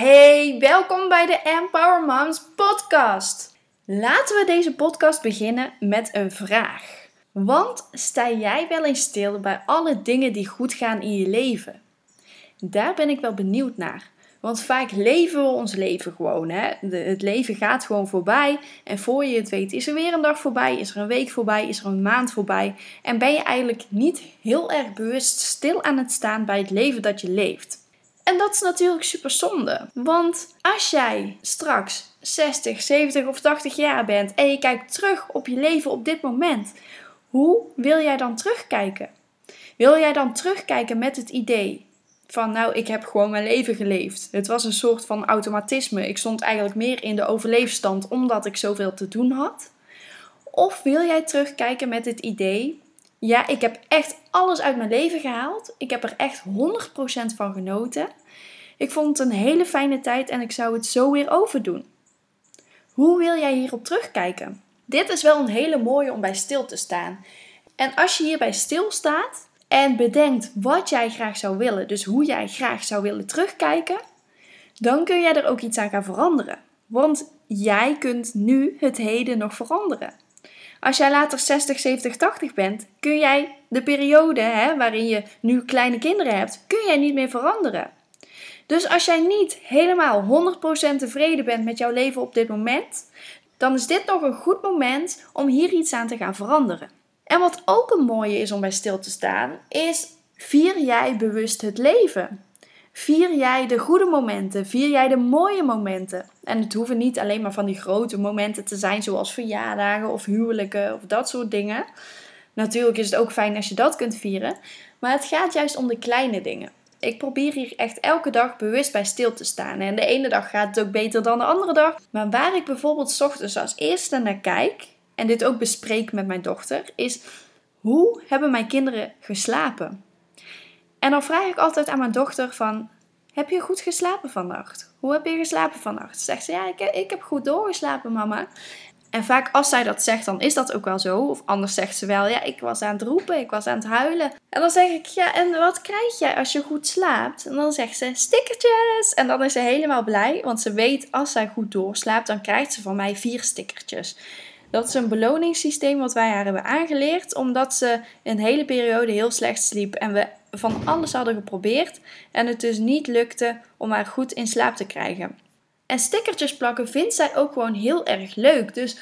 Hey, welkom bij de Empower Moms podcast. Laten we deze podcast beginnen met een vraag. Want sta jij wel eens stil bij alle dingen die goed gaan in je leven? Daar ben ik wel benieuwd naar. Want vaak leven we ons leven gewoon. Hè? het leven gaat gewoon voorbij. En voor je het weet is er weer een dag voorbij, is er een week voorbij, is er een maand voorbij. En ben je eigenlijk niet heel erg bewust stil aan het staan bij het leven dat je leeft. En dat is natuurlijk super zonde. Want als jij straks 60, 70 of 80 jaar bent en je kijkt terug op je leven op dit moment, hoe wil jij dan terugkijken? Wil jij dan terugkijken met het idee van nou, ik heb gewoon mijn leven geleefd. Het was een soort van automatisme. Ik stond eigenlijk meer in de overleefstand omdat ik zoveel te doen had. Of wil jij terugkijken met het idee, ja, ik heb echt alles uit mijn leven gehaald. Ik heb er echt 100% van genoten. Ik vond het een hele fijne tijd en ik zou het zo weer overdoen. Hoe wil jij hierop terugkijken? Dit is wel een hele mooie om bij stil te staan. En als je hierbij stilstaat en bedenkt wat jij graag zou willen, dus hoe jij graag zou willen terugkijken, dan kun jij er ook iets aan gaan veranderen. Want jij kunt nu het heden nog veranderen. Als jij later 60, 70, 80 bent, kun jij de periode hè, waarin je nu kleine kinderen hebt, kun jij niet meer veranderen. Dus als jij niet helemaal 100% tevreden bent met jouw leven op dit moment, dan is dit nog een goed moment om hier iets aan te gaan veranderen. En wat ook een mooie is om bij stil te staan, is vier jij bewust het leven. Vier jij de goede momenten, vier jij de mooie momenten. En het hoeven niet alleen maar van die grote momenten te zijn, zoals verjaardagen of huwelijken of dat soort dingen. Natuurlijk is het ook fijn als je dat kunt vieren, maar het gaat juist om de kleine dingen. Ik probeer hier echt elke dag bewust bij stil te staan. En de ene dag gaat het ook beter dan de andere dag. Maar waar ik bijvoorbeeld ochtends als eerste naar kijk, en dit ook bespreek met mijn dochter, is hoe hebben mijn kinderen geslapen? En dan vraag ik altijd aan mijn dochter van, heb je goed geslapen vannacht? Hoe heb je geslapen vannacht? Zegt ze, ja, ik, heb goed doorgeslapen, mama. En vaak als zij dat zegt, dan is dat ook wel zo. Of anders zegt ze wel, ja, ik was aan het roepen, ik was aan het huilen. En dan zeg ik, ja, en wat krijg jij als je goed slaapt? En dan zegt ze, stickertjes. En dan is ze helemaal blij, want ze weet, als zij goed doorslaapt, dan krijgt ze van mij vier stickertjes. Dat is een beloningssysteem wat wij haar hebben aangeleerd, omdat ze een hele periode heel slecht sliep en we van alles hadden geprobeerd en het dus niet lukte om haar goed in slaap te krijgen. En stickertjes plakken vindt zij ook gewoon heel erg leuk. Dus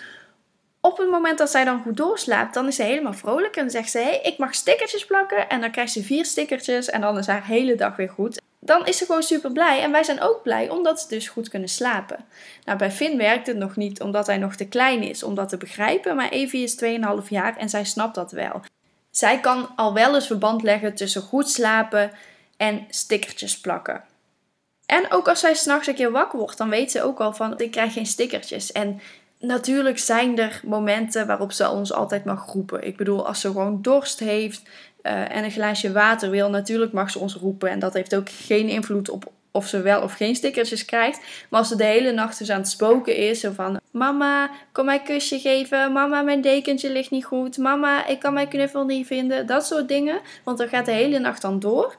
op het moment dat zij dan goed doorslaapt, dan is ze helemaal vrolijk en zegt ze: hey, ik mag stickertjes plakken. En dan krijgt ze vier stickertjes en dan is haar hele dag weer goed. Dan is ze gewoon super blij. En wij zijn ook blij omdat ze dus goed kunnen slapen. Nou, bij Finn werkt het nog niet omdat hij nog te klein is om dat te begrijpen. Maar Evie is 2,5 jaar en zij snapt dat wel. Zij kan al wel eens verband leggen tussen goed slapen en stickertjes plakken. En ook als zij s'nachts een keer wakker wordt, dan weet ze ook al van ik krijg geen stickertjes. En natuurlijk zijn er momenten waarop ze ons altijd mag roepen. Ik bedoel, als ze gewoon dorst heeft uh, en een glaasje water wil, natuurlijk mag ze ons roepen. En dat heeft ook geen invloed op of ze wel of geen stickertjes krijgt. Maar als ze de hele nacht dus aan het spoken is, zo van: Mama, kom mij een kusje geven. Mama, mijn dekentje ligt niet goed. Mama, ik kan mijn knuffel niet vinden. Dat soort dingen. Want dan gaat de hele nacht dan door.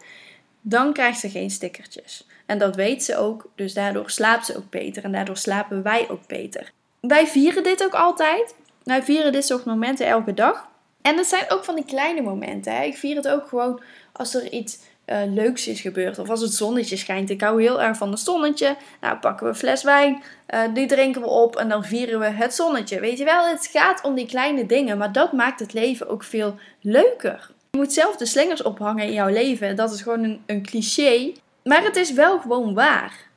Dan krijgt ze geen stickertjes. En dat weet ze ook, dus daardoor slaapt ze ook beter en daardoor slapen wij ook beter. Wij vieren dit ook altijd. Wij vieren dit soort momenten elke dag. En dat zijn ook van die kleine momenten. Hè. Ik vier het ook gewoon als er iets uh, leuks is gebeurd. Of als het zonnetje schijnt. Ik hou heel erg van het zonnetje. Nou, pakken we een fles wijn. Uh, die drinken we op. En dan vieren we het zonnetje. Weet je wel, het gaat om die kleine dingen. Maar dat maakt het leven ook veel leuker. Je moet zelf de slingers ophangen in jouw leven. Dat is gewoon een, een cliché. Maar het is wel gewoon waar.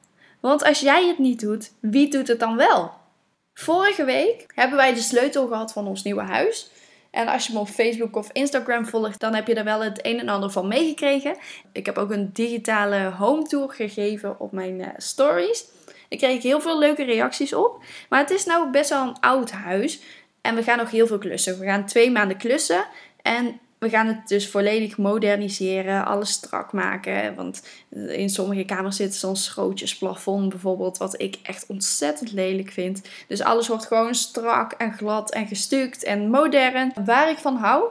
Want als jij het niet doet, wie doet het dan wel? Vorige week hebben wij de sleutel gehad van ons nieuwe huis. En als je me op Facebook of Instagram volgt, dan heb je er wel het een en ander van meegekregen. Ik heb ook een digitale home tour gegeven op mijn uh, stories. Ik kreeg heel veel leuke reacties op. Maar het is nou best wel een oud huis. En we gaan nog heel veel klussen. We gaan twee maanden klussen. En we gaan het dus volledig moderniseren, alles strak maken. Want in sommige kamers zit zo'n schrootjesplafond bijvoorbeeld, wat ik echt ontzettend lelijk vind. Dus alles wordt gewoon strak en glad en gestuukt en modern. Waar ik van hou.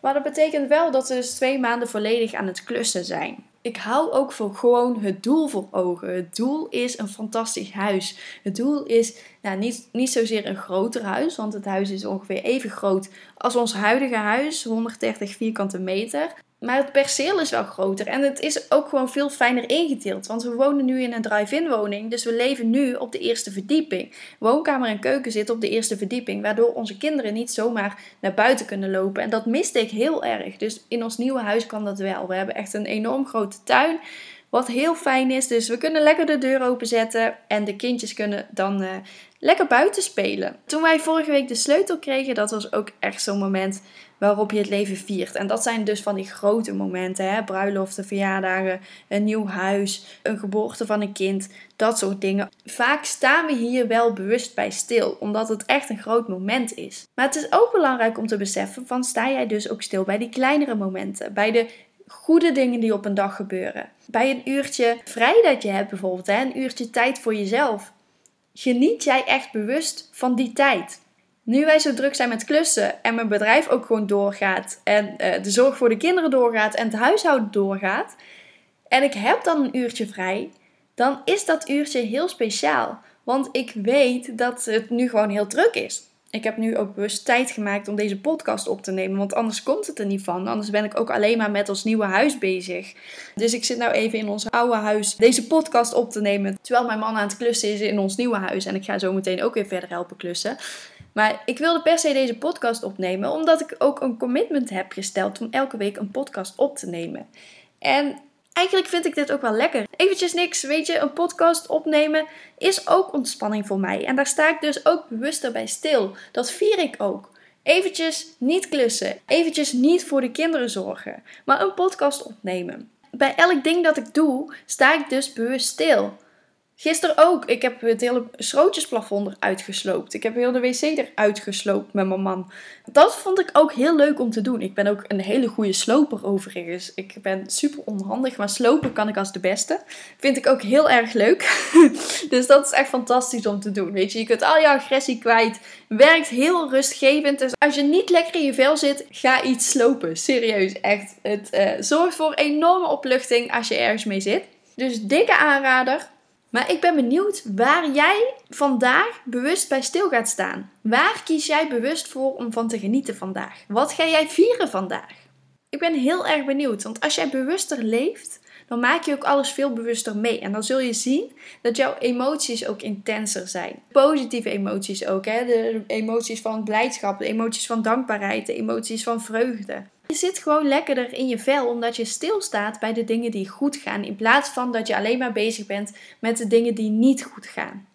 Maar dat betekent wel dat we dus twee maanden volledig aan het klussen zijn. ik hou ook voor gewoon het doel voor ogen. Het doel is een fantastisch huis. Het doel is nou, niet, niet zozeer een groter huis, want het huis is ongeveer even groot als ons huidige huis, 130 vierkante meter. Maar het perceel is wel groter en het is ook gewoon veel fijner ingedeeld. Want we wonen nu in een drive-in woning, dus we leven nu op de eerste verdieping. Woonkamer en keuken zitten op de eerste verdieping, waardoor onze kinderen niet zomaar naar buiten kunnen lopen. En dat miste ik heel erg. Dus in ons nieuwe huis kan dat wel. We hebben echt een enorm grote tuin. Wat heel fijn is. Dus we kunnen lekker de deur openzetten. En de kindjes kunnen dan uh, lekker buiten spelen. Toen wij vorige week de sleutel kregen, dat was ook echt zo'n moment waarop je het leven viert. En dat zijn dus van die grote momenten, hè? bruiloften, verjaardagen, een nieuw huis, een geboorte van een kind, dat soort dingen. Vaak staan we hier wel bewust bij stil, omdat het echt een groot moment is. Maar het is ook belangrijk om te beseffen van sta jij dus ook stil bij die kleinere momenten, bij de goede dingen die op een dag gebeuren. Bij een uurtje vrij dat je hebt bijvoorbeeld, hè? een uurtje tijd voor jezelf. Geniet jij echt bewust van die tijd? Nu wij zo druk zijn met klussen en mijn bedrijf ook gewoon doorgaat en uh, de zorg voor de kinderen doorgaat en het huishouden doorgaat en ik heb dan een uurtje vrij, dan is dat uurtje heel speciaal. Want ik weet dat het nu gewoon heel druk is. Ik heb nu ook bewust tijd gemaakt om deze podcast op te nemen, want anders komt het er niet van. Anders ben ik ook alleen maar met ons nieuwe huis bezig. Dus ik zit nou even in ons oude huis deze podcast op te nemen, terwijl mijn man aan het klussen is in ons nieuwe huis. En ik ga zo meteen ook weer verder helpen klussen. Maar ik wilde per se deze podcast opnemen, omdat ik ook een commitment heb gesteld om elke week een podcast op te nemen. En eigenlijk vind ik dit ook wel lekker. Eventjes niks, weet je, een podcast opnemen is ook ontspanning voor mij. En daar sta ik dus ook bewuster bij stil. Dat vier ik ook. Eventjes niet klussen, eventjes niet voor de kinderen zorgen, maar een podcast opnemen. Bij elk ding dat ik doe, sta ik dus bewust stil. Gisteren ook. Ik heb het hele schrootjesplafond eruit gesloopt. Ik heb heel de wc eruit gesloopt met mijn man. Dat vond ik ook heel leuk om te doen. Ik ben ook een hele goede sloper overigens. Ik ben super onhandig, maar slopen kan ik als de beste. Vind ik ook heel erg leuk. dus dat is echt fantastisch om te doen. Weet je, je kunt al je agressie kwijt. Werkt heel rustgevend. Dus als je niet lekker in je vel zit, ga iets slopen. Serieus, echt. Het uh, zorgt voor enorme opluchting als je ergens mee zit. Dus dikke aanrader. Maar ik ben benieuwd waar jij vandaag bewust bij stil gaat staan. Waar kies jij bewust voor om van te genieten vandaag? Wat ga jij vieren vandaag? Ik ben heel erg benieuwd, want als jij bewuster leeft, dan maak je ook alles veel bewuster mee. En dan zul je zien dat jouw emoties ook intenser zijn. Positieve emoties ook, hè? de emoties van blijdschap, de emoties van dankbaarheid, de emoties van vreugde. Je zit gewoon lekkerder in je vel omdat je stilstaat bij de dingen die goed gaan. In plaats van dat je alleen maar bezig bent met de dingen die niet goed gaan.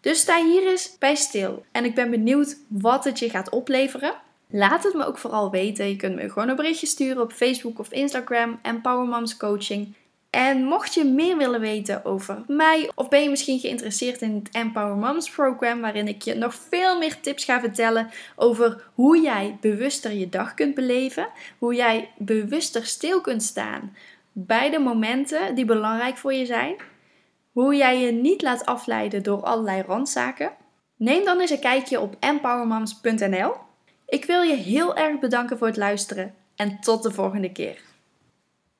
Dus sta hier eens bij stil. En ik ben benieuwd wat het je gaat opleveren. Laat het me ook vooral weten. Je kunt me gewoon een berichtje sturen op Facebook of Instagram. Empower Moms Coaching. En mocht je meer willen weten over mij, of ben je misschien geïnteresseerd in het Empower Moms Program, waarin ik je nog veel meer tips ga vertellen over hoe jij bewuster je dag kunt beleven, hoe jij bewuster stil kunt staan bij de momenten die belangrijk voor je zijn, hoe jij je niet laat afleiden door allerlei randzaken. Neem dan eens een kijkje op empowermoms.nl. Ik wil je heel erg bedanken voor het luisteren en tot de volgende keer.